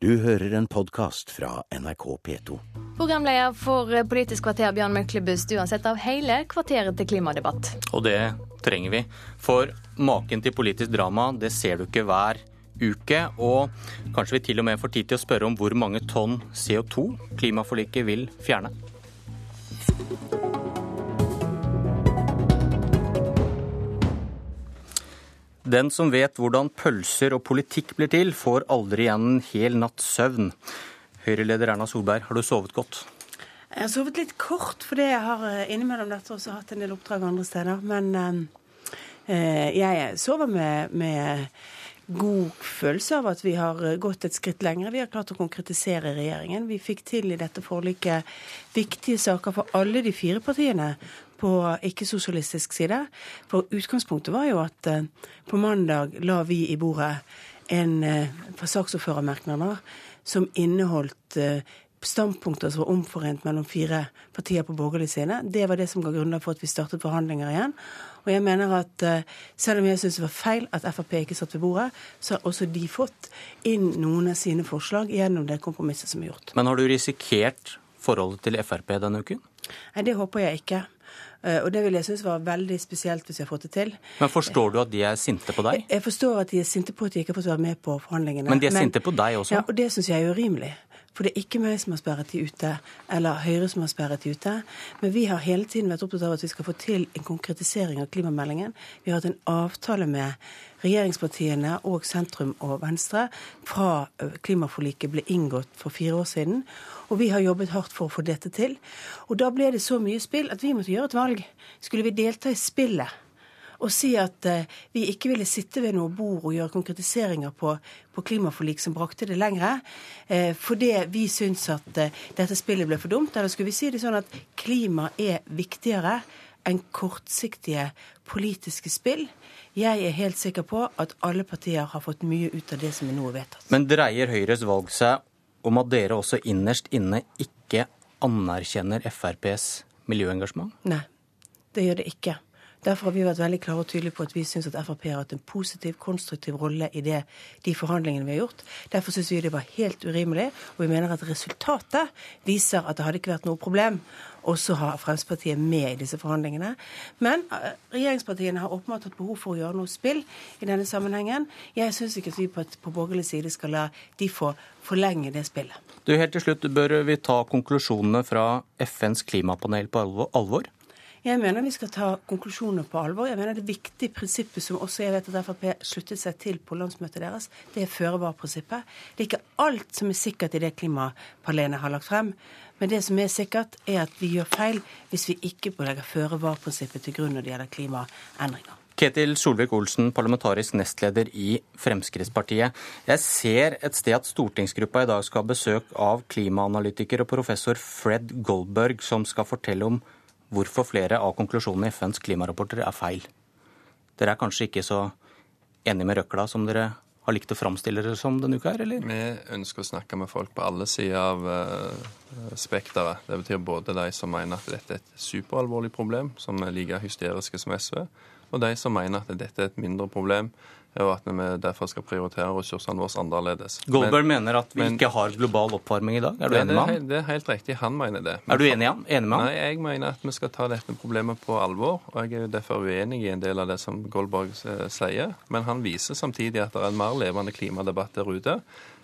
Du hører en podkast fra NRK P2. Programleder for Politisk kvarter, Bjørn Myklebust, uansett av hele kvarteret til klimadebatt. Og det trenger vi. For maken til politisk drama, det ser du ikke hver uke. Og kanskje vi til og med får tid til å spørre om hvor mange tonn CO2 klimaforliket vil fjerne. Den som vet hvordan pølser og politikk blir til, får aldri igjen en hel natts søvn. Høyre-leder Erna Solberg, har du sovet godt? Jeg har sovet litt kort, fordi jeg har eh, innimellom dette også hatt en del oppdrag andre steder. Men eh, eh jeg sover med, med, god følelse av at vi har gått et skritt lenger. Vi har klart å konkretisere regjeringen. Vi fikk til i dette forliket viktige saker for alle de fire partiene på ikke-sosialistisk side. For utgangspunktet var jo at eh, på mandag la vi i bordet en fra saksordførermerknader som inneholdt eh, standpunkter som var omforent mellom fire partier på borgerlig side. Det var det som ga grunnlag for at vi startet forhandlinger igjen. Og jeg mener at selv om jeg syns det var feil at Frp ikke satt ved bordet, så har også de fått inn noen av sine forslag gjennom det kompromisset som er gjort. Men har du risikert forholdet til Frp denne uken? Nei, det håper jeg ikke. Eh, og det vil jeg synes var veldig spesielt hvis jeg har fått det til. Men Forstår du at de er sinte på deg? Jeg forstår at de er sinte på at de ikke har fått være med på forhandlingene. Men de er Men, sinte på deg også? Ja, og det syns jeg er urimelig. For det er ikke meg som har sperret de ute, eller Høyre som har sperret de ute. Men vi har hele tiden vært opptatt av at vi skal få til en konkretisering av klimameldingen. Vi har hatt en avtale med regjeringspartiene og sentrum og Venstre fra klimaforliket ble inngått for fire år siden. Og vi har jobbet hardt for å få dette til. Og da ble det så mye spill at vi måtte gjøre et valg. Skulle vi delta i spillet? Og si at uh, vi ikke ville sitte ved noe bord og gjøre konkretiseringer på, på klimaforlik som brakte det lengre, uh, fordi vi syns at uh, dette spillet ble for dumt? Eller skulle vi si det sånn at klima er viktigere enn kortsiktige politiske spill? Jeg er helt sikker på at alle partier har fått mye ut av det som er nå vedtatt. Men dreier Høyres valg seg om at dere også innerst inne ikke anerkjenner FrPs miljøengasjement? Nei, det gjør det ikke. Derfor har vi vært veldig klare og tydelige på at vi syns at Frp har hatt en positiv, konstruktiv rolle i det, de forhandlingene vi har gjort. Derfor syns vi det var helt urimelig, og vi mener at resultatet viser at det hadde ikke vært noe problem også ha Fremskrittspartiet med i disse forhandlingene. Men uh, regjeringspartiene har åpenbart hatt behov for å gjøre noe spill i denne sammenhengen. Jeg syns ikke at vi på, på borgerlig side skal la de få forlenge det spillet. Du, Helt til slutt, bør vi ta konklusjonene fra FNs klimapanel på alvor? Jeg mener vi skal ta konklusjoner på alvor. Jeg mener Det viktige prinsippet som også jeg vet at Frp sluttet seg til på landsmøtet deres, det er føre-var-prinsippet. Det er ikke alt som er sikkert i det klimapanelet har lagt frem. Men det som er sikkert, er at vi gjør feil hvis vi ikke legger føre-var-prinsippet til grunn når det gjelder klimaendringer. Ketil Solvik-Olsen, parlamentarisk nestleder i Fremskrittspartiet. Jeg ser et sted at stortingsgruppa i dag skal ha besøk av klimaanalytiker og professor Fred Goldberg, som skal fortelle om hvorfor flere av konklusjonene i FNs klimarapporter er feil. Dere er kanskje ikke så enige med røkla som dere har likt å framstille dere som denne uka eller? Vi ønsker å snakke med folk på alle sider av uh, spekteret. Det betyr både de som mener at dette er et superalvorlig problem, som er like hysteriske som SV, og de som mener at dette er et mindre problem, og at vi derfor skal prioritere ressursene våre annerledes. Goldberg men, mener at vi men, ikke har global oppvarming i dag. Er du enig med ham? Det er helt riktig, han mener det. Men, er du enig, enig, med ham? Nei, jeg mener at vi skal ta dette problemet på alvor. Og jeg er derfor uenig i en del av det som Goldberg eh, sier. Men han viser samtidig at det er en mer levende klimadebatt der ute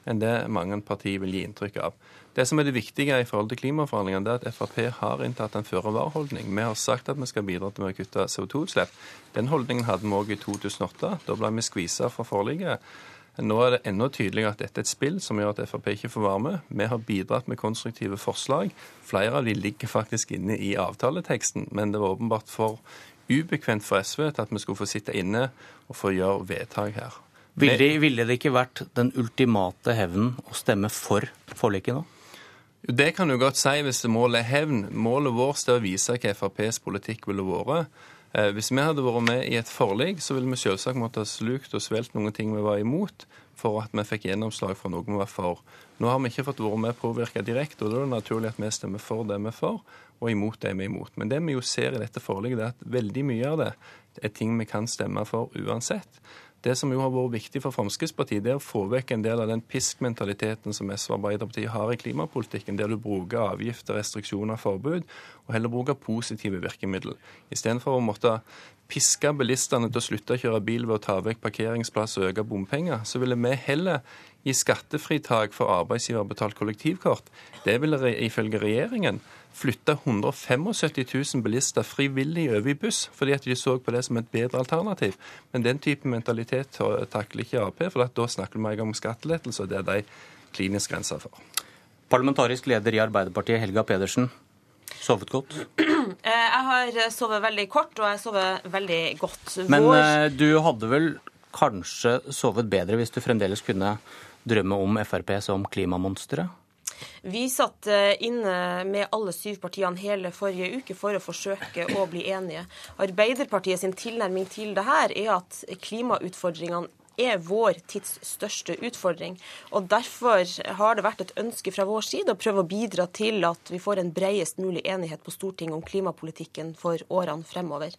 enn det mange partier vil gi inntrykk av. Det som er det viktige i forhold til klimaforhandlingene, er at Frp har inntatt en føre-var-holdning. Vi har sagt at vi skal bidra til å kutte CO2-utslipp. Den holdningen hadde vi òg i 2008. Da ble vi skvisa fra forliket. Nå er det enda tydeligere at dette er et spill som gjør at Frp ikke får være med. Vi har bidratt med konstruktive forslag. Flere av de ligger faktisk inne i avtaleteksten, men det var åpenbart for ubekvemt for SV til at vi skulle få sitte inne og få gjøre vedtak her. Ville, ville det ikke vært den ultimate hevnen å stemme for forliket nå? Det kan du godt si hvis målet er hevn. Målet vårt er å vise hva FrPs politikk ville vært. Eh, hvis vi hadde vært med i et forlik, så ville vi selvsagt måtte ha slukt og svelget noen ting vi var imot, for at vi fikk gjennomslag for noe vi var for. Nå har vi ikke fått være med å påvirke direkte, og da er det naturlig at vi stemmer for det vi er for, og imot det vi er imot. Men det vi jo ser i dette forliket, er at veldig mye av det er ting vi kan stemme for uansett. Det som jo har vært viktig for Fremskrittspartiet, det er å få vekk en del av den piskmentaliteten som SV og Arbeiderpartiet har i klimapolitikken, der du bruker avgifter, restriksjoner, forbud, og heller bruke positive virkemidler. Istedenfor å måtte piske bilistene til å slutte å kjøre bil ved å ta vekk parkeringsplass og øke bompenger, så ville vi heller gi skattefritak for arbeidsgiverbetalt kollektivkort. Det ville ifølge regjeringen flytte 175 000 bilister frivillig over i buss, fordi at de så på det som et bedre alternativ. Men den type mentalitet takler ikke Ap, for da snakker vi om skattelettelser. Det er de klinisk grensa for. Parlamentarisk leder i Arbeiderpartiet, Helga Pedersen. Sovet godt? Eh, jeg har sovet veldig kort, og jeg sover veldig godt. Men Vår... Eh, du hadde vel kanskje sovet bedre hvis du fremdeles kunne drømme om Frp som klimamonsteret? Vi satt eh, inne med alle syv partiene hele forrige uke for å forsøke å bli enige. Arbeiderpartiet sin tilnærming til det her er at klimautfordringene er vår tids største utfordring. Og Derfor har det vært et ønske fra vår side å prøve å bidra til at vi får en breiest mulig enighet på Stortinget om klimapolitikken for årene fremover.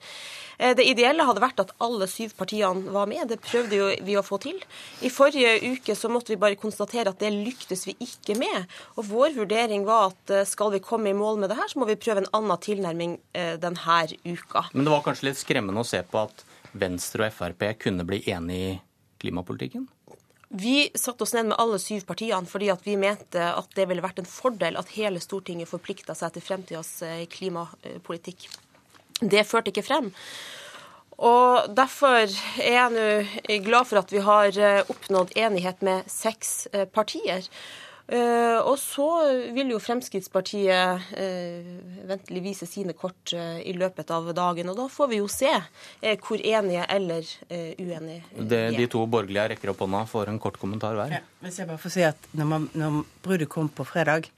Eh, det ideelle hadde vært at alle syv partiene var med. Det prøvde vi å få til. I forrige uke så måtte vi bare konstatere at det lyktes vi ikke med. Og vår vurdering var at eh, skal vi komme i mål med det her, så må vi prøve en annen tilnærming eh, denne uka. Men det var kanskje litt skremmende å se på at Venstre og Frp kunne bli enige i klimapolitikken? Vi satte oss ned med alle syv partiene fordi vi mente at det ville vært en fordel at hele Stortinget forplikta seg til fremtidas eh, klimapolitikk. Det førte ikke frem. Og Derfor er jeg nå glad for at vi har eh, oppnådd enighet med seks eh, partier. Uh, og så vil jo Fremskrittspartiet uh, ventelig vise sine kort uh, i løpet av dagen. Og da får vi jo se hvor enige eller uenige er. De to borgerlige rekker opp hånda for en kort kommentar hver. Ja, hvis jeg bare får si at når, man, når bruddet kom på fredag,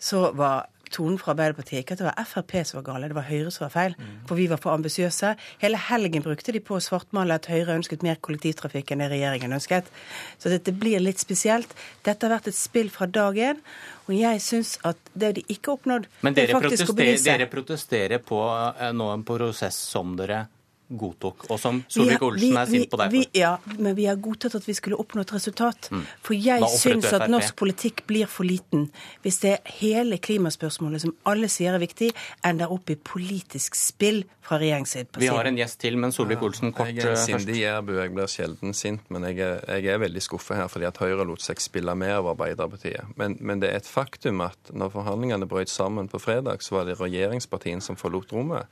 så var tonen fra Arbeiderpartiet ikke at det var Frp som var gale, det var Høyre som var feil. Mm. For vi var for ambisiøse. Hele helgen brukte de på å svartmale at Høyre ønsket mer kollektivtrafikk enn det regjeringen ønsket. Så dette blir litt spesielt. Dette har vært et spill fra dag én. Og jeg syns at det de ikke har oppnådd, Men dere, protesterer, dere protesterer på eh, nå en prosess som dere godtok, og som Solvik-Olsen er sint på deg for. ja, men vi har godtatt at vi skulle oppnå et resultat. Mm. For jeg syns at norsk politikk blir for liten hvis det er hele klimaspørsmålet, som alle sier er viktig, ender opp i politisk spill fra regjeringssiden. Vi har en gjest til, men Solvik-Olsen kort Jeg er sindig sindig jærbu, jeg blir sjelden sint, men jeg er, jeg er veldig skuffa her fordi at Høyre lot seg spille med av Arbeiderpartiet. Men, men, det er et faktum at når forhandlingene brøt sammen på fredag, så var det regjeringspartiene som forlot rommet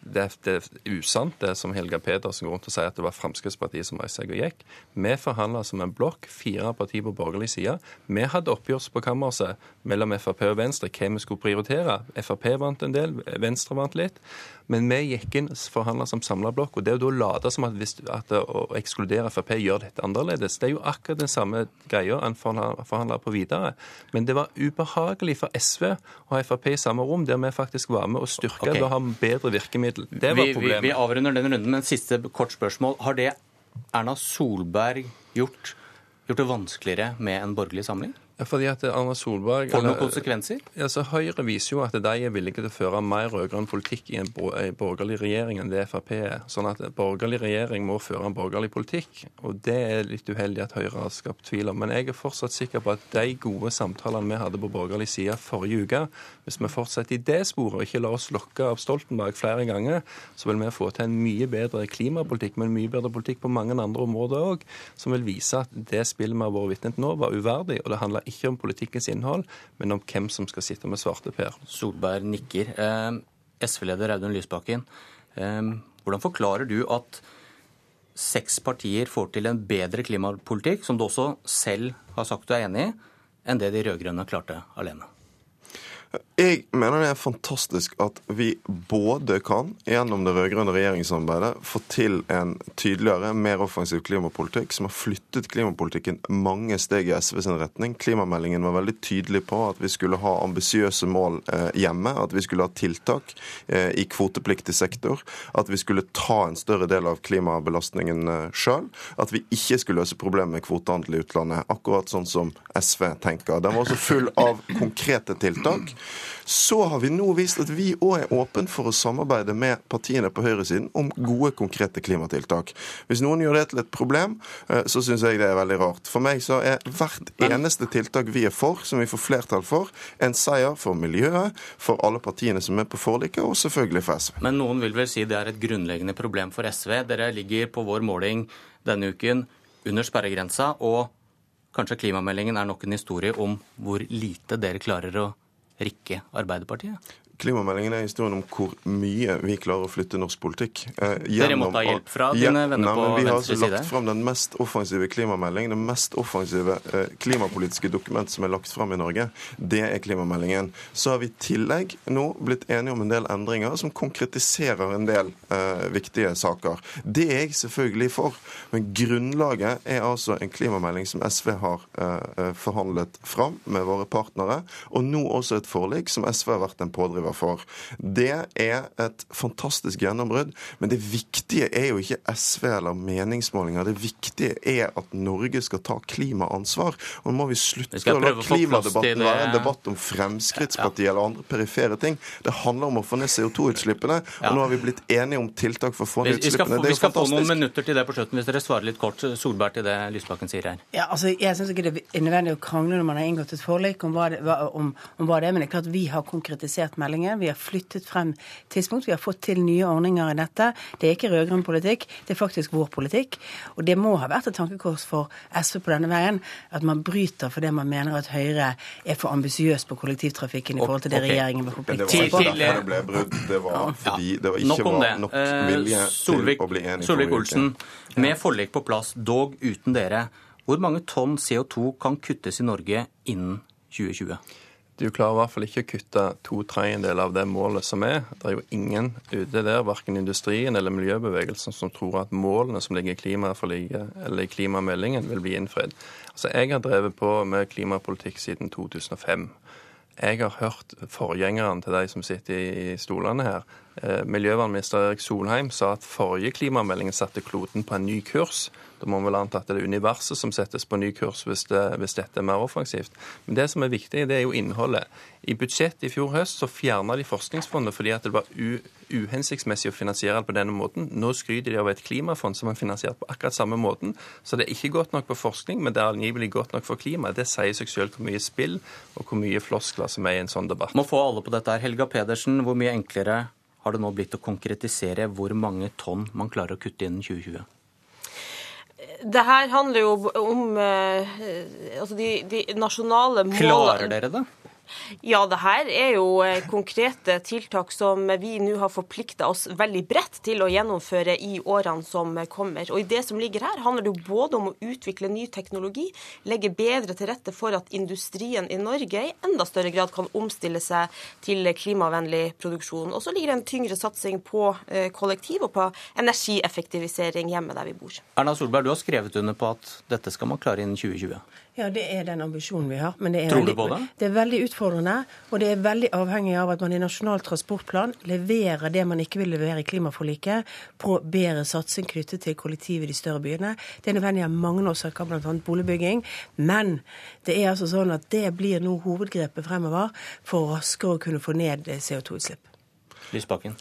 det, er usant, det som Helga Pedersen går rundt og sier, at det var Fremskrittspartiet som reiste seg og gikk. Vi forhandla som en blokk, fire partier på borgerlig side. Vi hadde oppgjørs på kammerset mellom Frp og Venstre hva vi skulle prioritere. Frp vant en del, Venstre vant litt. Men vi gikk inn forhandla som samla blokk. Og det å da late som at, hvis, at å ekskludere Frp gjør dette annerledes, det er jo akkurat den samme greia en forhandler på videre. Men det var ubehagelig for SV å ha Frp i samme rom, der vi faktisk var med og styrka okay. å ha bedre virkemiddel. Det var problemet. Vi, vi avrunder den runden, men siste kort spørsmål. Har det Erna Solberg gjort, gjort det vanskeligere med en borgerlig samling? Fordi at Erna Solberg... Får det noen konsekvenser? Altså, Høyre viser jo at de er villige til å føre mer rød-grønn politikk i en borgerlig regjering enn det Frp er. Sånn at borgerlig regjering må føre en borgerlig politikk. Og det er litt uheldig at Høyre har skapt tvil om. Men jeg er fortsatt sikker på at de gode samtalene vi hadde på borgerlig side forrige uke, hvis vi fortsetter i det sporet og ikke lar oss lokke av Stoltenberg flere ganger, så vil vi få til en mye bedre klimapolitikk, men mye bedre politikk på mange andre områder òg, som vil vise at det spillet vi har vært vitne til nå, var uverdig. og det handler ikke om politikkens innhold, men om hvem som skal sitte med svarteper. Solberg nikker. Eh, SV-leder Audun Lysbakken, eh, hvordan forklarer du at seks partier får til en bedre klimapolitikk, som du også selv har sagt du er enig i, enn det de rød-grønne klarte alene? Jeg mener det er fantastisk at vi både kan, gjennom det rød-grønne regjeringssamarbeidet, få til en tydeligere, mer offensiv klimapolitikk som har flyttet klimapolitikken mange steg i SV sin retning. Klimameldingen var veldig tydelig på at vi skulle ha ambisiøse mål eh, hjemme, at vi skulle ha tiltak eh, i kvotepliktig sektor, at vi skulle ta en større del av klimabelastningen eh, sjøl, at vi ikke skulle løse problemet med kvotehandel i utlandet, akkurat sånn som SV tenker. Den var også full av konkrete tiltak Så har vi nå vist at vi òg er åpen for å samarbeide med partiene på høyresiden om gode, konkrete klimatiltak. Hvis noen gjør det til et problem, eh, så syns jeg det er veldig rart. For meg så er hvert eneste tiltak vi er for, som vi får flertall for, en seier for miljøet, for alle partiene som er på forliket, og selvfølgelig for SV. Men noen vil vel si det er et grunnleggende problem for SV. Dere ligger på vår måling denne uken under sperregrensa, og kanskje klimameldingen er nok en historie om hvor lite dere klarer å rikke Arbeiderpartiet? Klimameldingen er historien om hvor mye vi klarer å flytte norsk politikk. Eh, Dere må ta hjelp fra dine venner på venstre side? Vi har altså lagt fram den mest offensive klimameldingen, det mest offensive eh, klimapolitiske dokument som er lagt fram i Norge. Det er klimameldingen. Så har vi i tillegg nå blitt enige om en del endringer som konkretiserer en del eh, viktige saker. Det er jeg selvfølgelig for, men grunnlaget er altså en klimamelding som SV har eh, eh, forhandlet fram med våre partnere, og nå også et forlik som SV har vært en pådriver pådriver for. Det er et fantastisk gjennombrudd, men det viktige er jo ikke SV eller meningsmålinger. Det viktige er at Norge skal ta klimaansvar. Og nå må vi slutte å la klimadebatten være en debatt om Fremskrittspartiet ja. eller andre perifere ting. Det handler om å få ned CO2-utslippene, og nå har vi blitt enige om tiltak for å få ned utslippene. Vi skal, få noen minutter til det på slutten, hvis dere svarer litt kort, Solberg, til det Lysbakken sier her. Ja, altså, Jeg syns ikke det er nødvendig å krangle når man har inngått et forlik om hva det, om, om hva det er, men det er klart vi har konkretisert meldingen meldingen. Vi har flyttet frem tidspunkt. Vi har fått til nye ordninger i dette. Det er ikke rød-grønn politikk, det er faktisk vår politikk. Og det må ha vært et tankekors for SV på denne veien at man bryter fordi man mener at Høyre er for ambisiøs på kollektivtrafikken i forhold til det okay. regjeringen var forpliktet til. Det var ikke derfor det ble brudd. Det var fordi det var ikke var nok eh, vilje til å bli enig. Solvik-Olsen, med forlik på plass, dog uten dere. Hvor mange tonn CO2 kan kuttes i Norge innen 2020? Du klarer i hvert fall ikke å kutte to tredjedeler av det målet som er. Det er jo ingen ute der, verken industrien eller miljøbevegelsen, som tror at målene som ligger i klimaforliket eller i klimameldingen, vil bli innfridd. Altså, jeg har drevet på med klimapolitikk siden 2005. Jeg har hørt forgjengeren til de som sitter i stolene her. Eh, miljøvernminister Erik Solheim sa at forrige klimamelding satte kloden på en ny kurs. Da må man vel anta at det er universet som settes på ny kurs hvis, det, hvis, dette er mer offensivt. Men det som er viktig, det er jo innholdet. I budsjettet i fjor høst så fjerna de Forskningsfondet fordi at det var uhensiktsmessig å finansiere det på denne måten. Nå skryter de av et klimafond som er finansiert på akkurat samme måten. Så det er ikke godt nok på forskning, men det er angivelig godt nok for klima. Det sier seg selv hvor mye spill og hvor mye floskler som er i en sånn debatt. Må få alle på dette her. Helga Pedersen, hvor mye enklere har det nå blitt å konkretisere hvor mange tonn man klarer å kutte innen 2020? Det her handler jo om eh, altså de, de nasjonale målene Klarer dere det? Ja, det her er jo eh, konkrete tiltak som vi nå har forplikta oss veldig bredt til å gjennomføre i årene som kommer. Og i det som ligger her, handler det jo både om å utvikle ny teknologi, legge bedre til rette for at industrien i Norge i enda større grad kan omstille seg til klimavennlig produksjon. Og så ligger det en tyngre satsing på eh, kollektiv og på energieffektivisering hjemme der vi bor. Erna Solberg, du har skrevet under på at dette skal man klare innen 2020? Ja, det er den ambisjonen vi har. Men det er, Tror veldig, du på det? det er veldig utfordrende. Og det er veldig avhengig av at man i Nasjonal transportplan leverer det man ikke vil levere i klimaforliket, på bedre satsing knyttet til kollektiv i de større byene. Det er nødvendig av mange årsaker, bl.a. boligbygging. Men det er altså sånn at det blir nå hovedgrepet fremover for raskere å kunne få ned CO2-utslipp. Lysbakken.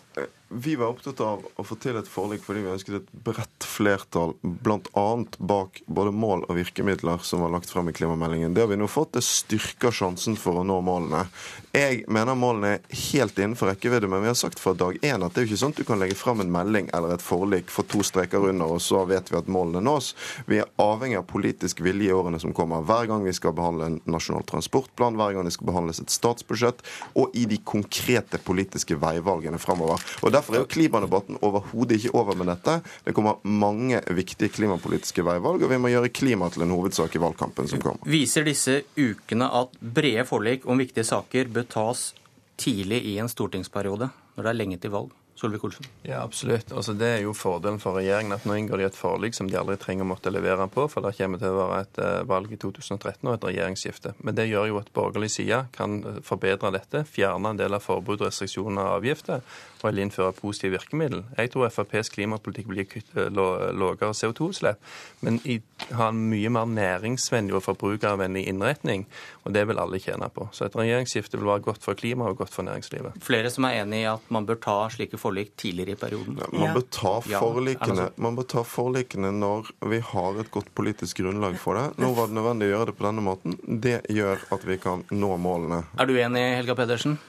Vi var opptatt av å få til et forlik fordi vi ønsket et bredt flertall bl.a. bak både mål og virkemidler som var lagt frem i klimameldingen. Det har vi nå fått. Det styrker sjansen for å nå målene. Jeg mener målene er helt innenfor rekkevidde, men vi har sagt fra dag én at det er jo ikke sånn at du kan legge frem en melding eller et forlik for to streker under, og så vet vi at målene nås. Vi er avhengig av politisk vilje i årene som kommer. Hver gang vi skal behandle en nasjonal transportplan, hver gang det skal behandles et statsbudsjett, og i de konkrete politiske veivalgene framover. Og Derfor er jo klimadebatten overhodet ikke over med dette. Det kommer mange viktige klimapolitiske veivalg, og vi må gjøre klima til en hovedsak i valgkampen som kommer. Viser disse ukene at brede forlik om viktige saker bør tas tidlig i en stortingsperiode, når det er lenge til valg? Solvik-Olsen? Ja, absolutt. Altså, det er jo fordelen for regjeringen at nå inngår de et forlik som de aldri trenger å måtte levere på, for det kommer til å være et uh, valg i 2013 og et regjeringsskifte. Men det gjør jo at borgerlig side kan eh, forbedre dette, fjerne en del av forbud, restriksjoner og avgifter, og eller innføre positive virkemidler. Jeg tror FrPs klimapolitikk blir kutte lavere CO2-utslipp, men i, har en mye mer næringsvennlig og forbrukervennlig innretning, og det vil alle tjene på. Så et regjeringsskifte vil være godt for klimaet og godt for næringslivet. Flere som er enig i at man bør ta slike forlik tidligere i perioden? Ja, man, bør ta forlikene, man bør ta forlikene når vi har et godt politisk grunnlag for det. Nå var det nødvendig å gjøre det på denne måten. Det gjør at vi kan nå målene. Er du enig, Helga Pedersen?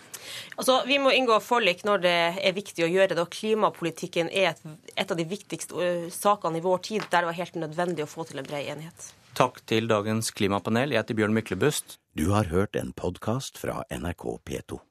Altså, Vi må inngå forlik når det er viktig å gjøre det. og Klimapolitikken er et, et av de viktigste sakene i vår tid, der det var helt nødvendig å få til en bred enighet. Takk til dagens klimapanel. Jeg heter Bjørn Myklebust. Du har hørt en podkast fra NRK P2.